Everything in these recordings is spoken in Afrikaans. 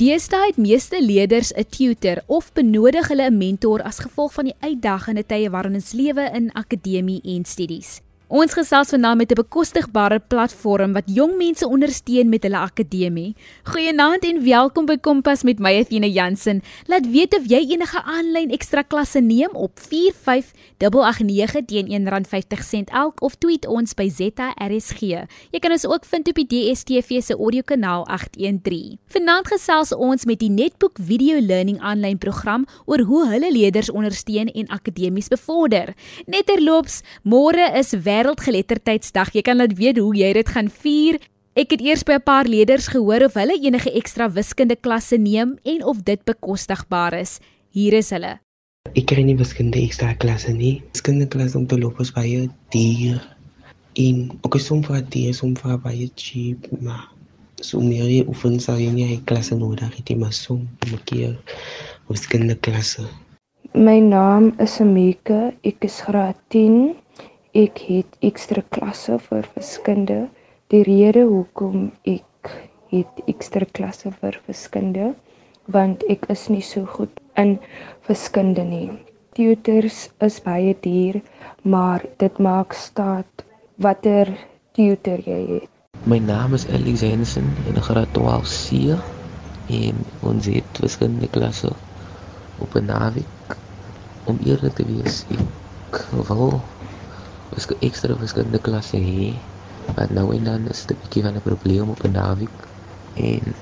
Deesdae het meeste leerders 'n tutor of benodig hulle 'n mentor as gevolg van die uitdagende tye waarin ons lewe in akademie en studies. Ons gesels vanaand met 'n bekostigbare platform wat jong mense ondersteun met hulle akademie. Goeienaand en welkom by Kompas met my Athena Jansen. Laat weet of jy enige aanlyn ekstra klasse neem op 45889 teen R1.50 elk of tweet ons by ZRSG. Jy kan ons ook vind op die DSTV se audiokanaal 813. Vanaand gesels ons met die Netbook Video Learning aanlyn program oor hoe hulle leerders ondersteun en akademies bevorder. Net terloops, môre is wêreldgeletterdheidsdag. Jy kan laat weet hoe jy dit gaan vier. Ek het eers by 'n paar leerders gehoor of hulle enige ekstra wiskunde klasse neem en of dit bekostigbaar is. Hier is hulle. Ek kry nie wiskunde ekstra klasse nie. Wiskunde klas om te loop is baie duur. En ook is soms vir die is om vir baie cheap, maar so meer jy oefen sal jy nie klasse nodig hê, maar soms moet jy wiskunde klasse. My naam is Amika. Ek is graad 10 ek het ekstra klasse vir wiskunde. Die rede hoekom ek het ekstra klasse vir wiskunde want ek is nie so goed in wiskunde nie. Tutors is baie duur, maar dit maak staat watter tutor jy het. My naam is Elise Hensen in graad 12C en ons het wiskunde klasse op 'n naweek om eerlik te wees. Ek wil was ek ekstra wiskunde klasse hê. Maar nou en dan is dit 'n bietjie van 'n probleem op 'n naweek en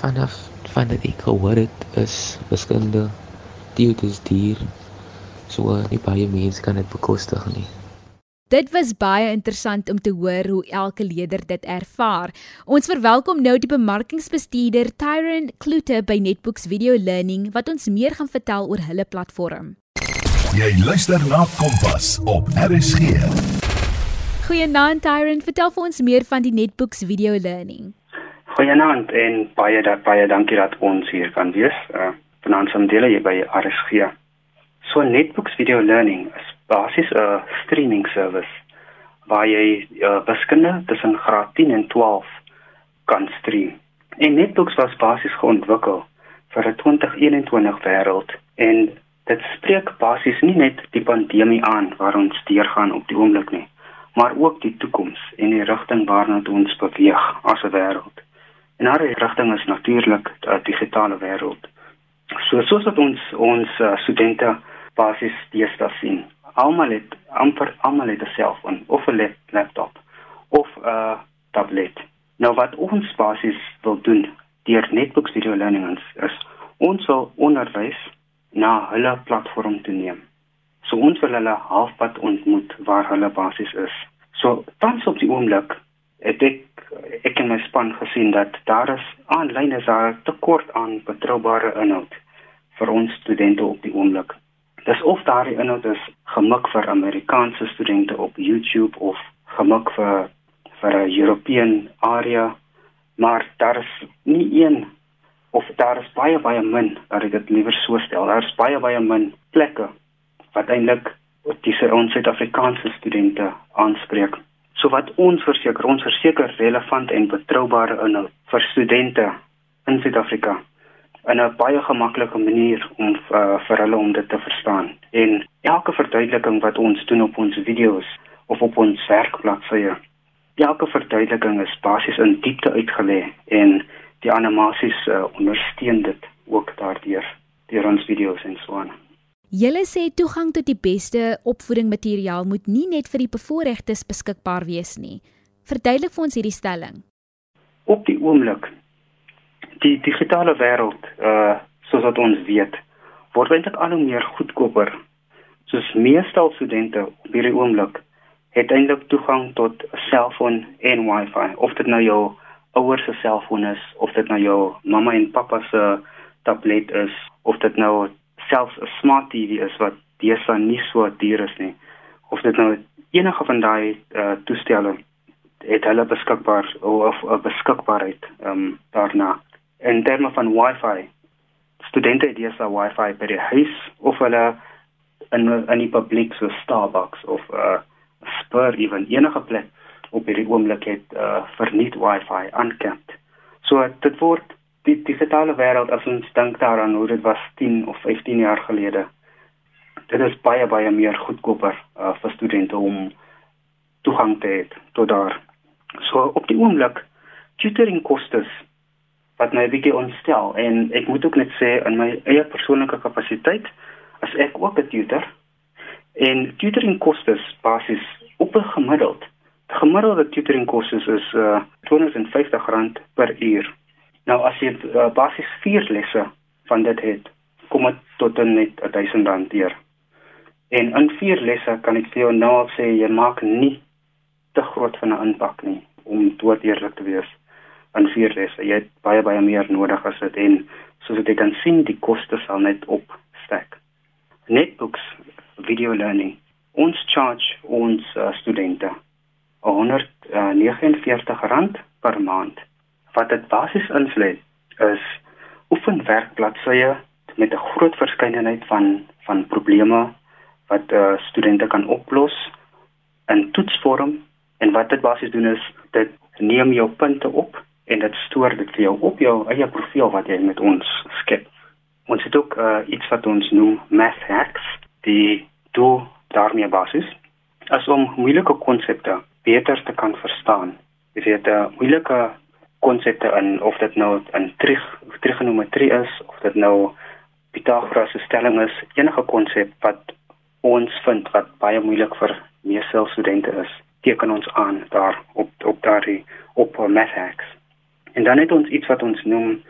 vanaf vanaf ek gehoor het is wiskunde duur dis duur. So nie baie mense kan dit bekostig nie. Dit was baie interessant om te hoor hoe elke leerder dit ervaar. Ons verwelkom nou die bemarkingsbestuurder Tyron Kloete by Netbooks Video Learning wat ons meer gaan vertel oor hulle platform. Jy luister na Kompas op RSG. Goeienaand Tyron, vertel vir ons meer van die Netbooks Video Learning. Goeienaand en baie baie dankie dat ons hier kan wees. Uh vanaand som deel hier by RSG. So Netbooks Video Learning is basies 'n streaming service waar jy uh, wiskunde tussen graad 10 en 12 kan stream. En Netbooks was basies geontwikkel vir 'n 2021 wêreld en Dit spreek basies nie net die pandemie aan waar ons deurgaan op die oomblik nie, maar ook die toekoms en die rigting waarna ons beweeg as 'n wêreld. En daardie rigting is natuurlik 'n digitale wêreld. So soos wat ons ons uh, studente basies deesdae sien, almal het amper almal het 'n selfoon of 'n laptop of 'n tablet. Nou wat ons basies wil doen deur Netbooks Video Learning is ons wil onderwys na hulle platform te neem. So ons wil hulle halfpad ontmoet waar hulle basies is. So tans op die oomblik het ek ek in my span gesien dat daar is aanlyn is daar tekort aan betroubare inhoud vir ons studente op die oomblik. Dis of daardie inhoud is gemik vir Amerikaanse studente op YouTube of gemik vir vir 'n European area, maar daar is nie een of daar is baie baie min dat ek dit liewer so stel. Daar is baie baie min plekke wat eintlik disse ons Suid-Afrikaanse studente aanspreek. So wat ons verseker, ons verseker relevant en betroubare inhoud vir studente in Suid-Afrika in 'n baie gemaklike manier om uh, vir hulle om dit te verstaan. En elke verduideliking wat ons doen op ons video's of op ons werkbladsye, elke verduideliking is basies in diepte uitgelê en die animasies uh, ondersteun dit ook daardeur deur ons video's en so aan. Julle sê toegang tot die beste opvoedingmateriaal moet nie net vir die bevoorregtes beskikbaar wees nie. Verduidelik vir ons hierdie stelling. Op die oomblik die digitale wêreld, uh soos wat ons weet, word eintlik al hoe meer goedkoper. Soos meeste studente op hierdie oomblik het eintlik toegang tot 'n selfoon en Wi-Fi, of dit nou jou ouers se selfoon is of dit nou jou mamma en pappa se tablet is of dit nou selfs 'n smart TV is wat deesdae nie so duur is nie. Of dit nou enige van daai uh, toestelle het hulle beskikbaar of 'n beskikbaarheid ehm um, daarna. In terme van wifi studente het deesdae wifi by die huis of hulle in die publiek so Starbucks of 'n uh, Spur ewen enige plek op hierdie oomblik het uh, verniet wifi aankant. So dit word die digitale wêreld as ons dink daaraan hoe dit was 10 of 15 jaar gelede. Dit is baie baie meer goedkoper uh, vir studente om toegang te hê tot daar. So op die oomblik tutoring kostes wat my bietjie ontstel en ek moet ook net sê in my eie persoonlike kapasiteit as ek ook 'n tutor en tutoring kostes basies op 'n gemiddeld. Gemiddelde tutoring kostes is uh, R250 per uur. Nou as jy uh, basies 4 lesse van dit het, kom dit tot net R1000 deur. En in 4 lesse kan ek vir jou nou al sê jy maak nie te groot van 'n impak nie om dood eerlik te wees in 4 lesse. Jy het baie baie meer nodig as dit en soos jy kan sien die koste sal net opstyg. Netbooks video learning. Ons charge ons uh, studente R149 per maand wat dit basies insluit is oefenwerkbladsye met 'n groot verskeidenheid van van probleme wat uh, studente kan oplos in toetsvorm en wat dit basies doen is dit neem jou punte op en dit stoor dit vir jou op jou eie profiel wat jy met ons skep. Ons het ook uh, iets wat ons noem math hacks die doel daarmee basis as om moeilike konsepte beter te kan verstaan. Jy weet 'n uh, moeilike konsepte in of dit nou in trig trigonometrie is of dit nou Pythagoras se stelling is, enige konsep wat ons vind wat baie moeilik vir meeste studente is, teken ons aan daar op op daardie op maths. En dan het ons iets wat ons noem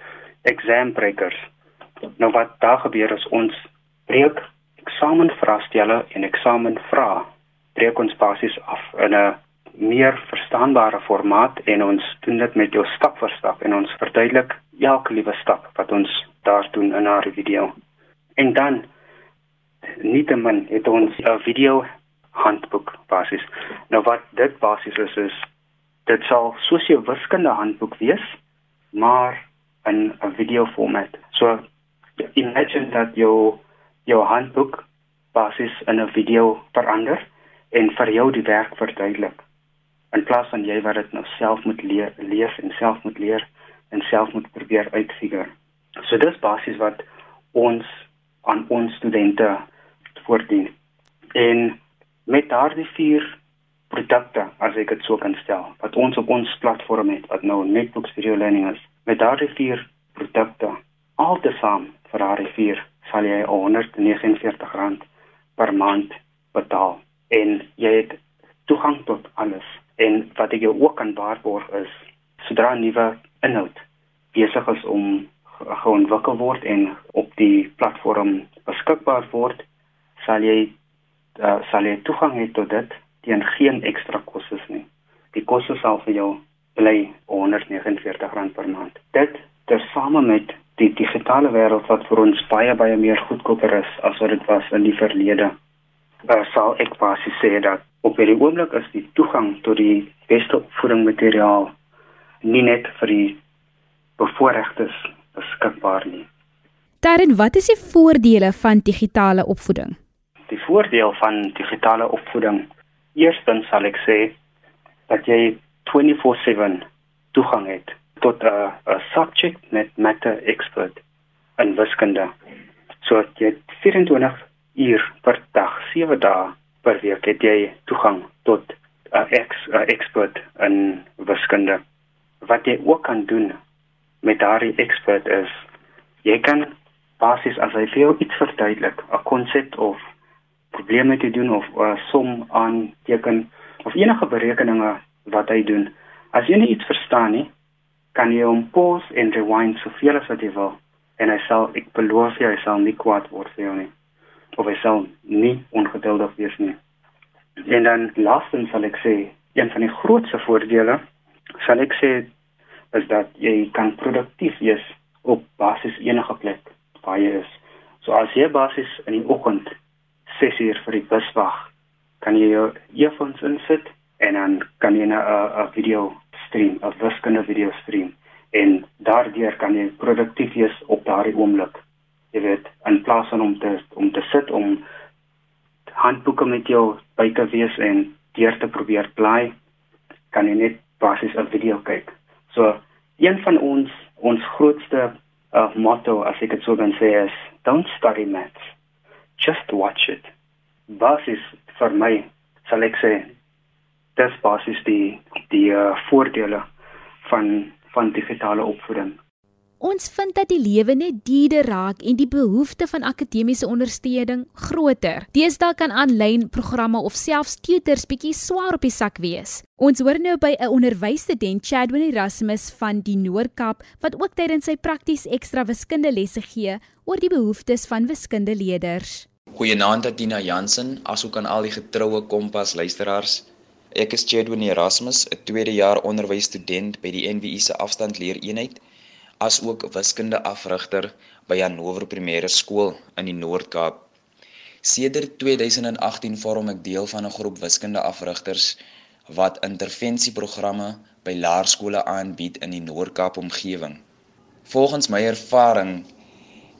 exam breakers. Nou wat daar gebeur is ons breek eksamenvraestelle en eksamenvrae breek ons basies af in 'n meer verstaanbare formaat en ons doen dit met jou stap vir stap en ons verduidelik elke liewe stap wat ons daar doen in haar video. En dan nietemin het ons 'n video handboek basies. Nou wat dit basies is is dit sal soos 'n wiskunde handboek wees, maar in 'n video format. So imagine dat jou jou handboek basies in 'n video verander en vir jou die werk verduidelik in plaas van jy wat dit nou self moet leer lees en self moet leer en self moet probeer uitfigure. So dis basies wat ons aan ons studente voordien. En met daardie vier produkte as ek dit sou kan stel wat ons op ons platform het wat nou Netbooks Video Learning is, met daardie vier produkte altesaam vir daardie vier sal jy R149 per maand betaal en jy het toegang tot alles en wat ek jou ook kan waarborg is sodra nuwe inhoud besig is om geontwikkel word en op die platform beskikbaar word sal jy uh, sal jy toegang hê tot dit teen geen ekstra kostes nie. Die koste sal vir jou bly R149 per maand. Dit tersame met die digitale wêreld wat vir ons baie baie meer goedkoper is as wat dit was in die verlede uh, sal ek basies sê dat op hierdie oomblik is die toegang tot die beste opvoedingsmateriaal nie net vir die bevoorregtes beskikbaar nie. Daarin wat is die voordele van digitale opvoeding? Die voordeel van digitale opvoeding, eerstens sal ek sê dat jy 24/7 toegang het tot 'n subject matter expert in wiskunde. So jy 24 uur per dag, 7 dae per week het jy toegang tot 'n ex expert in wiskunde. Wat jy ook kan doen met daardie expert is jy kan basies as hy vir jou iets verduidelik, 'n konsep of probleme te doen of 'n som aan teken of enige berekeninge wat hy doen. As jy nie iets verstaan nie, kan jy hom pause en rewind soveel as wat jy wil en hy sal ek beloof jy hy sal nie kwaad word vir jou nie of hy sal nie ongeduldig wees nie. En dan laastens sal ek sê, een van die grootste voordele sal ek sê is dat jy kan produktief wees op basis enige plek waar jy is. So as jy basis in die oggend 6 uur vir die bus wag, kan jy jou earphones insit en dan kan jy 'n video stream, 'n wiskundige video stream en daardeur kan jy produktief wees op daardie oomblik jy weet in plaas van om te om te sit om handboeke met jou by te wees en deur te probeer bly kan jy net basies 'n video kyk. So een van ons ons grootste uh, motto as ek dit sou kan sê is don't study maths just watch it basis vir my sal ek sê dis basis die die uh, voordele van van digitale opvoeding Ons vind dat die lewe net duurder raak en die behoefte van akademiese ondersteuning groter. Deesdae kan aanlyn programme of selfs tutors bietjie swaar op die sak wees. Ons hoor nou by 'n onderwysstudent, Chadwin Erasmus van die Noord-Kaap, wat ook tydens sy prakties ekstra wiskunde lesse gee oor die behoeftes van wiskundeleerders. Goeienaand Tina Jansen, asook aan al die getroue Kompas luisteraars. Ek is Chadwin Erasmus, 'n tweede jaar onderwysstudent by die NWI se afstandleereenheid as ook wiskunde afrigter by Hannover Primêre Skool in die Noord-Kaap. Sedert 2018 vorm ek deel van 'n groep wiskunde afrigters wat intervensieprogramme by laerskole aanbied in die Noord-Kaap omgewing. Volgens my ervaring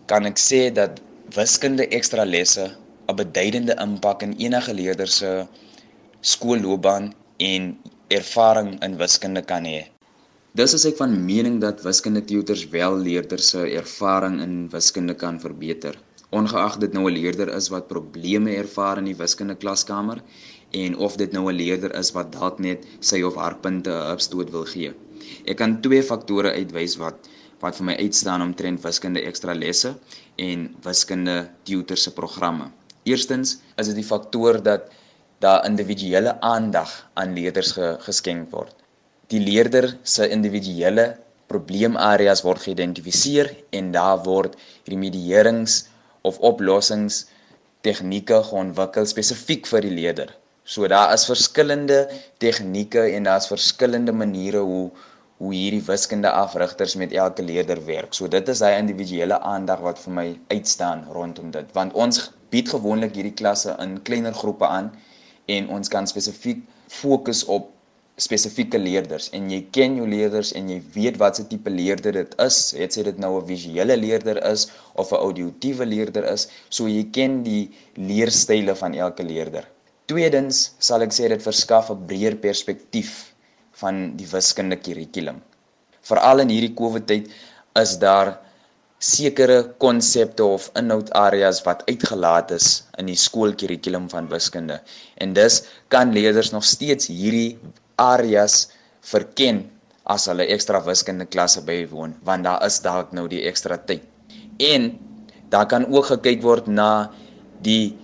kan ek sê dat wiskunde ekstra lesse 'n beduidende impak in enige leerder se skoolloopbaan en ervaring in wiskunde kan hê. Dis is ek van mening dat wiskunde tutors wel leerders se ervaring in wiskunde kan verbeter. Ongeag dit nou 'n leerder is wat probleme ervaar in die wiskunde klaskamer en of dit nou 'n leerder is wat dalk net sy of haar punte opstoot wil gee. Ek kan twee faktore uitwys wat wat vir my uitstaan omtrent wiskunde ekstra lesse en wiskunde tutors se programme. Eerstens is dit die faktor dat daar individuele aandag aan leerders ge, geskenk word die leerder se individuele probleemareas word geïdentifiseer en daar word remedierings of oplossings tegnieke ontwikkel spesifiek vir die leerder. So daar is verskillende tegnieke en daar's verskillende maniere hoe hoe hierdie wiskunde afrigters met elke leerder werk. So dit is hy individuele aandag wat vir my uitstaan rondom dit want ons bied gewoonlik hierdie klasse in kleiner groepe aan en ons kan spesifiek fokus op spesifieke leerders en jy ken jou leerders en jy weet wat se tipe leerder dit is, het sy dit nou 'n visuele leerder is of 'n auditiewe leerder is, so jy ken die leerstyle van elke leerder. Tweedens sal ek sê dit verskaf 'n breër perspektief van die wiskunde kurrikulum. Veral in hierdie COVID tyd is daar sekere konsepte of inhoudsareas wat uitgelaat is in die skoolkurrikulum van wiskunde. En dus kan leerders nog steeds hierdie areas verken as hulle ekstra wiskunde klasse bywoon want daar is dalk nou die ekstra tyd. En daar kan ook gekyk word na die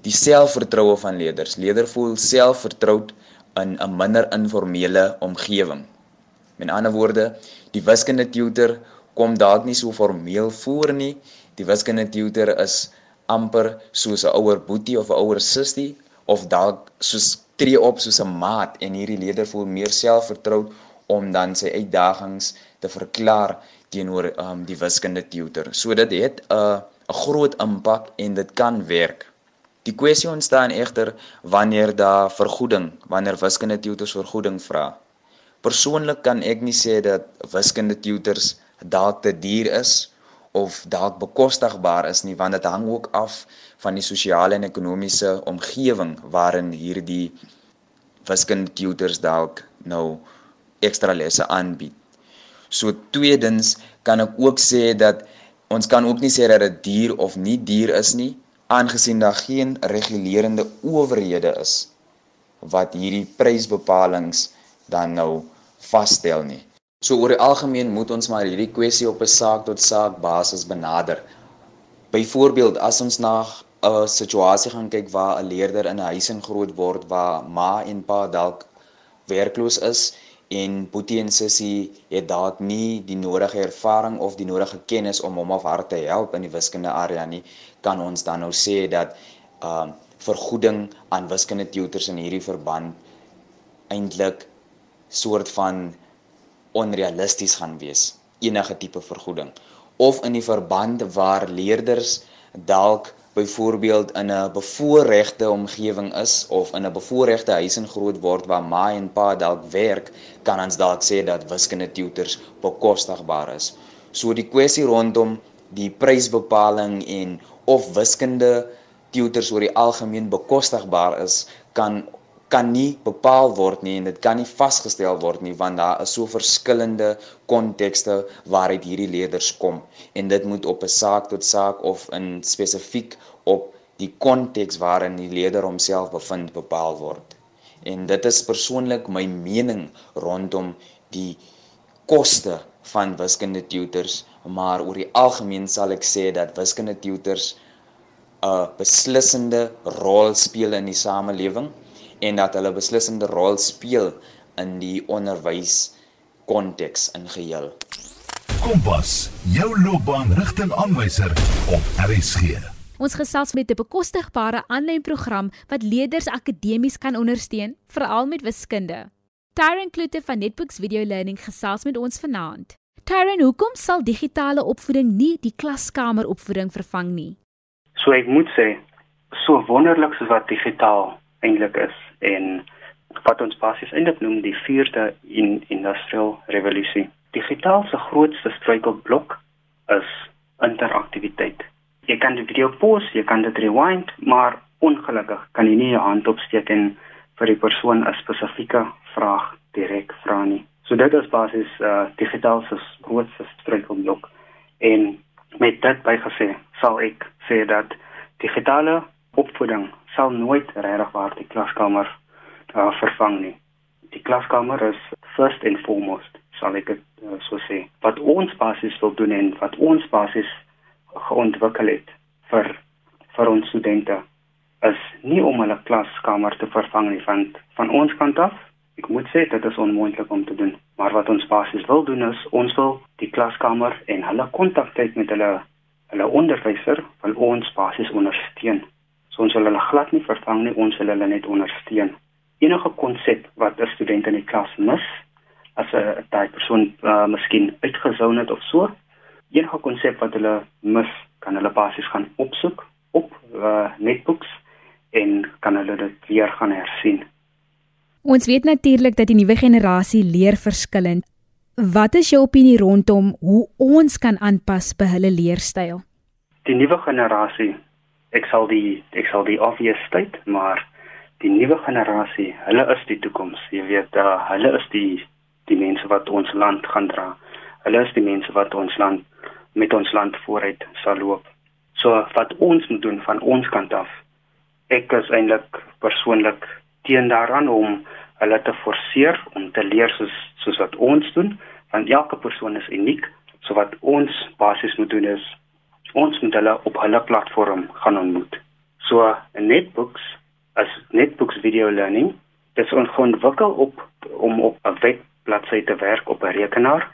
die selfvertroue van leerders. Leerders voel selfvertroud in 'n minder informele omgewing. Met ander woorde, die wiskunde tutor kom dalk nie so formeel voor nie. Die wiskunde tutor is amper soos 'n ouer boetie of 'n ouer sussie of dalk soos tree op soos 'n maat en hierdie leerder voel meer selfvertroud om dan sy uitdagings te verklaar teenoor um, die wiskunde tutor. So dit het 'n uh, 'n groot impak en dit kan werk. Die kwessie ontstaan egter wanneer daar vergoeding, wanneer wiskunde tutors vergoeding vra. Persoonlik kan ek nie sê dat wiskunde tutors dalk te duur is of dalk bekostigbaar is nie want dit hang ook af van die sosiale en ekonomiese omgewing waarin hierdie wiskunde tutors dalk nou ekstra lesse aanbied. So tweedens kan ek ook sê dat ons kan ook nie sê dat dit duur of nie duur is nie aangesien daar geen regulerende owerhede is wat hierdie prysbepalings dan nou vasstel nie. So oor die algemeen moet ons maar hierdie kwessie op 'n saak tot saak basis benader. Byvoorbeeld as ons na 'n situasie gaan kyk waar 'n leerder in 'n huis in groot word waar ma en pa dalk werkloos is en boetie en sussie het dalk nie die nodige ervaring of die nodige kennis om hom of haar te help in die wiskunde area nie, kan ons dan nou sê dat ehm uh, vergoeding aan wiskunde tutors in hierdie verband eintlik soort van onrealisties gaan wees enige tipe vergoeding of in die verband waar leerders dalk byvoorbeeld in 'n bevoorregte omgewing is of in 'n bevoorregte huis in groot word waar ma en pa dalk werk kan ons dalk sê dat wiskunde tutors bekostigbaar is. So die kwessie rondom die prysbepaling en of wiskunde tutors oor die algemeen bekostigbaar is kan kan nie bepaal word nie en dit kan nie vasgestel word nie want daar is so verskillende kontekste waaruit hierdie leerders kom en dit moet op 'n saak tot saak of in spesifiek op die konteks waarin die leerder homself bevind bepaal word. En dit is persoonlik my mening rondom die koste van wiskunde tutors, maar oor die algemeen sal ek sê dat wiskunde tutors 'n beslissende rol speel in die samelewing en dat hulle beslissende rol speel in die onderwys konteks in geheel. Kompas, jou loopbaanrigtingaanwyser op RSG. Ons gesels met 'n bekostigbare aanlyn program wat leerders akademies kan ondersteun, veral met wiskunde. Tyron Klute van Netbooks Video Learning gesels met ons vanaand. Tyron, hoekom sal digitale opvoeding nie die klaskamer opvoeding vervang nie? So ek moet sê, so wonderlik soos wat digitaal eintlik is en wat ons basies eintlik noem die vierde in industrial revolusie. Digitaal se grootste struikelblok is interaktiwiteit. Jy kan die video pause, jy kan dit rewind, maar ongelukkig kan jy nie jou hand opsteek en vir die persoon 'n spesifieke vraag direk vra nie. So dit is basies uh digitaal se grootste struikelblok. En met dit bygesê, sal ek sê dat digitale opvoeding sal nooit regtig waar die klaskamer uh, vervang nie. Die klaskamer is first and foremost, sal ek dit uh, so sê. Wat ons basies wil doen en wat ons basies geontwikkel het vir vir ons studente is nie om hulle klaskamer te vervang nie van van ons kant af. Ek moet sê dit is onmoontlik om te doen. Maar wat ons basies wil doen is ons wil die klaskamer en hulle kontaktyd met hulle hulle onderwyser wil ons basies ondersteun. So ons wil hulle glad nie vervang nie, ons wil hulle net ondersteun. Enige konsep wat 'n student in die klas mis, as 'n daai persoon uh, miskien uitgesou het of so, enige konsep wat hulle mis, kan hulle basies gaan opsoek op uh, netbooks en kan hulle dit weer gaan hersien. Ons weet natuurlik dat die nuwe generasie leer verskillend. Wat is jou opinie rondom hoe ons kan aanpas by hulle leerstyl? Die nuwe generasie ek sal die ek sal die obvious state, maar die nuwe generasie, hulle is die toekoms. Jy weet, uh, hulle is die die mense wat ons land gaan dra. Hulle is die mense wat ons land met ons land vooruit sal loop. So wat ons moet doen van ons kant af. Ek is eintlik persoonlik teen daaraan om hulle te forceer om te leer soos soos wat ons doen, want elke persoon is uniek. So wat ons basies moet doen is ons moet hulle op hulle platform gaan ontmoet. So Netbooks as Netbooks video learning, dit is ontwikkel op om op 'n webbladsy te werk op 'n rekenaar,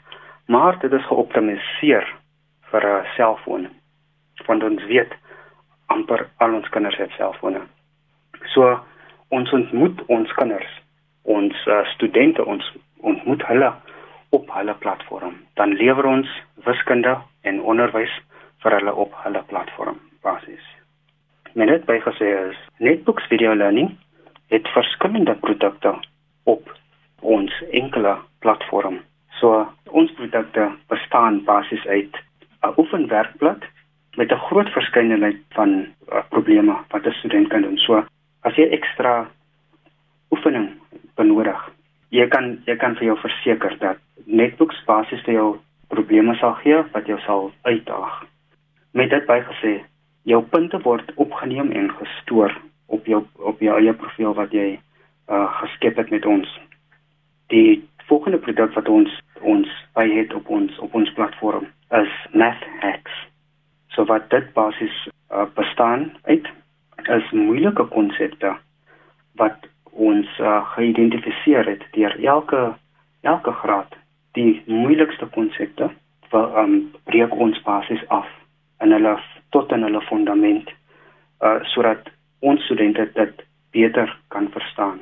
maar dit is geoptimaliseer vir 'n selfoon. Want ons weet amper al ons kinders het selfone. So ons ontmoet ons kinders, ons uh, studente, ons ontmoet hulle op hulle platform. Dan lewer ons wiskunde en onderwys vir hulle op hulle platform basis. Men het bygesê is Netbooks Video Learning het verskillende produkte op ons enkele platform. So ons produkte bestaan basies uit 'n oefenwerkblad met 'n groot verskeidenheid van uh, probleme wat 'n student kan doen. So as jy ekstra oefening benodig, jy kan jy kan vir jou verseker dat Netbooks basies vir jou probleme sal gee wat jou sal uitdaag. Met dit bygesê, jou punte word opgeneem en gestoor op jou op jou eie profiel wat jy uh geskep het met ons. Die volgende produk wat ons ons by het op ons op ons platform is Math Hacks. So wat dit basies uh, bestaan uit is moeilike konsepte wat ons uh, geïdentifiseer het deur elke elke graad die moeilikste konsepte wat um, breek ons basies af in hulle tot in hulle fondament uh sodat ons studente dit beter kan verstaan.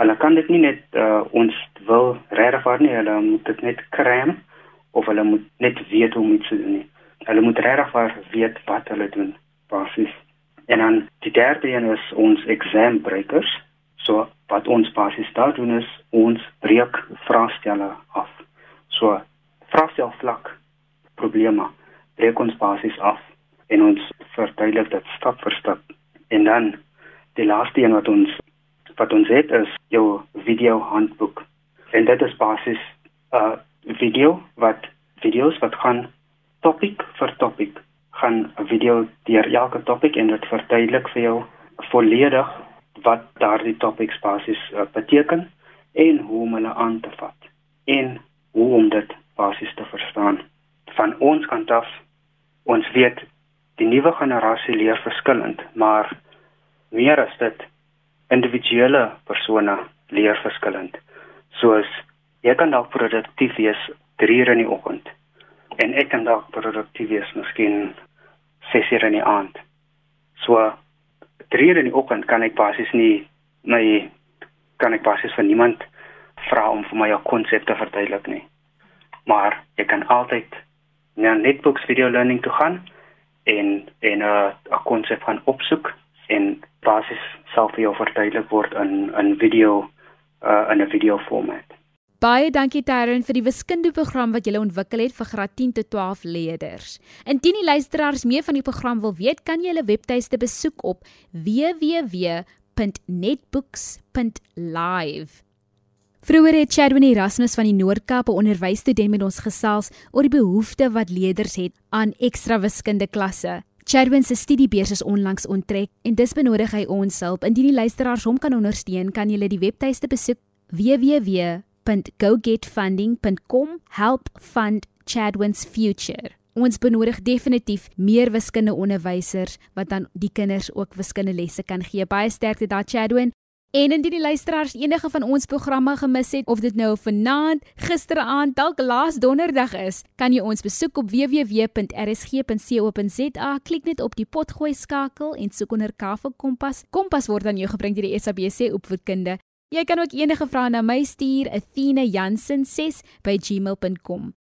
Hulle kan dit nie net uh ons wil regvaar nie, hulle moet dit net kram of hulle moet net weet hoe om iets te doen nie. Hulle moet regvaar weet wat hulle doen basies. En dan die derde een is ons exambreakers. So wat ons basies daar doen is ons breek vraestelle af. So vraestel vlak probleme breek ons basies af en ons verduidelik dit stap vir stap. En dan die laaste een wat ons wat ons het is jou video handboek. En dit is basies 'n uh, video wat video's wat gaan topik vir topik gaan 'n video deur elke topik en dit verduidelik vir jou volledig wat daardie topics basies uh, beteken en hoe om hulle aan te vat en hoe om dit basies te verstaan. Van ons kant af, ons weet die nuwe generasie leer verskillend, maar meer as dit individuele persone leer verskillend. Soos jy kan dalk produktief wees 3 ure in die oggend en ek kan dalk produktief wees miskien 6 ure in die aand. So 3 ure in die oggend kan ek basies nie my kan ek basies vir niemand vra om vir my 'n konsep te verduidelik nie. Maar jy kan altyd na Netbooks video learning toe gaan en en 'n uh, 'n konsep gaan opsoek en basies sal vir jou verduidelik word in in video uh, in 'n video format. Baie dankie Terren vir die wiskundeprogram wat jy ontwikkel het vir graad 10 tot 12 leerders. Indien die luisteraars meer van die program wil weet, kan jy hulle webtuiste besoek op www.netbooks.live. Vroeger het Chadwin Erasmus van die Noord-Kaap 'n onderwysstudent met ons gesels oor die behoefte wat leerders het aan ekstra wiskunde klasse. Chadwin se studiebeurs is onlangs onttrek en dis benodig hy ons hulp. Indien die luisteraars hom kan ondersteun, kan jy die webtuiste besoek www.gogetfunding.com help fund Chadwin's future. Ons benodig definitief meer wiskunde onderwysers wat dan die kinders ook wiskunde lesse kan gee. Baie sterkte daar Chadwin. En indien die luisteraars enige van ons programme gemis het of dit nou vanaand, gisteraand, dalk laas donderdag is, kan jy ons besoek op www.rsg.co.za. Klik net op die potgooi skakel en soek onder Kaffie Kompas. Kompas word aan jou gebring deur die SABC opvoedkunde. Jy kan ook enige vrae na my stuur, Athena Jansen 6 by gmail.com.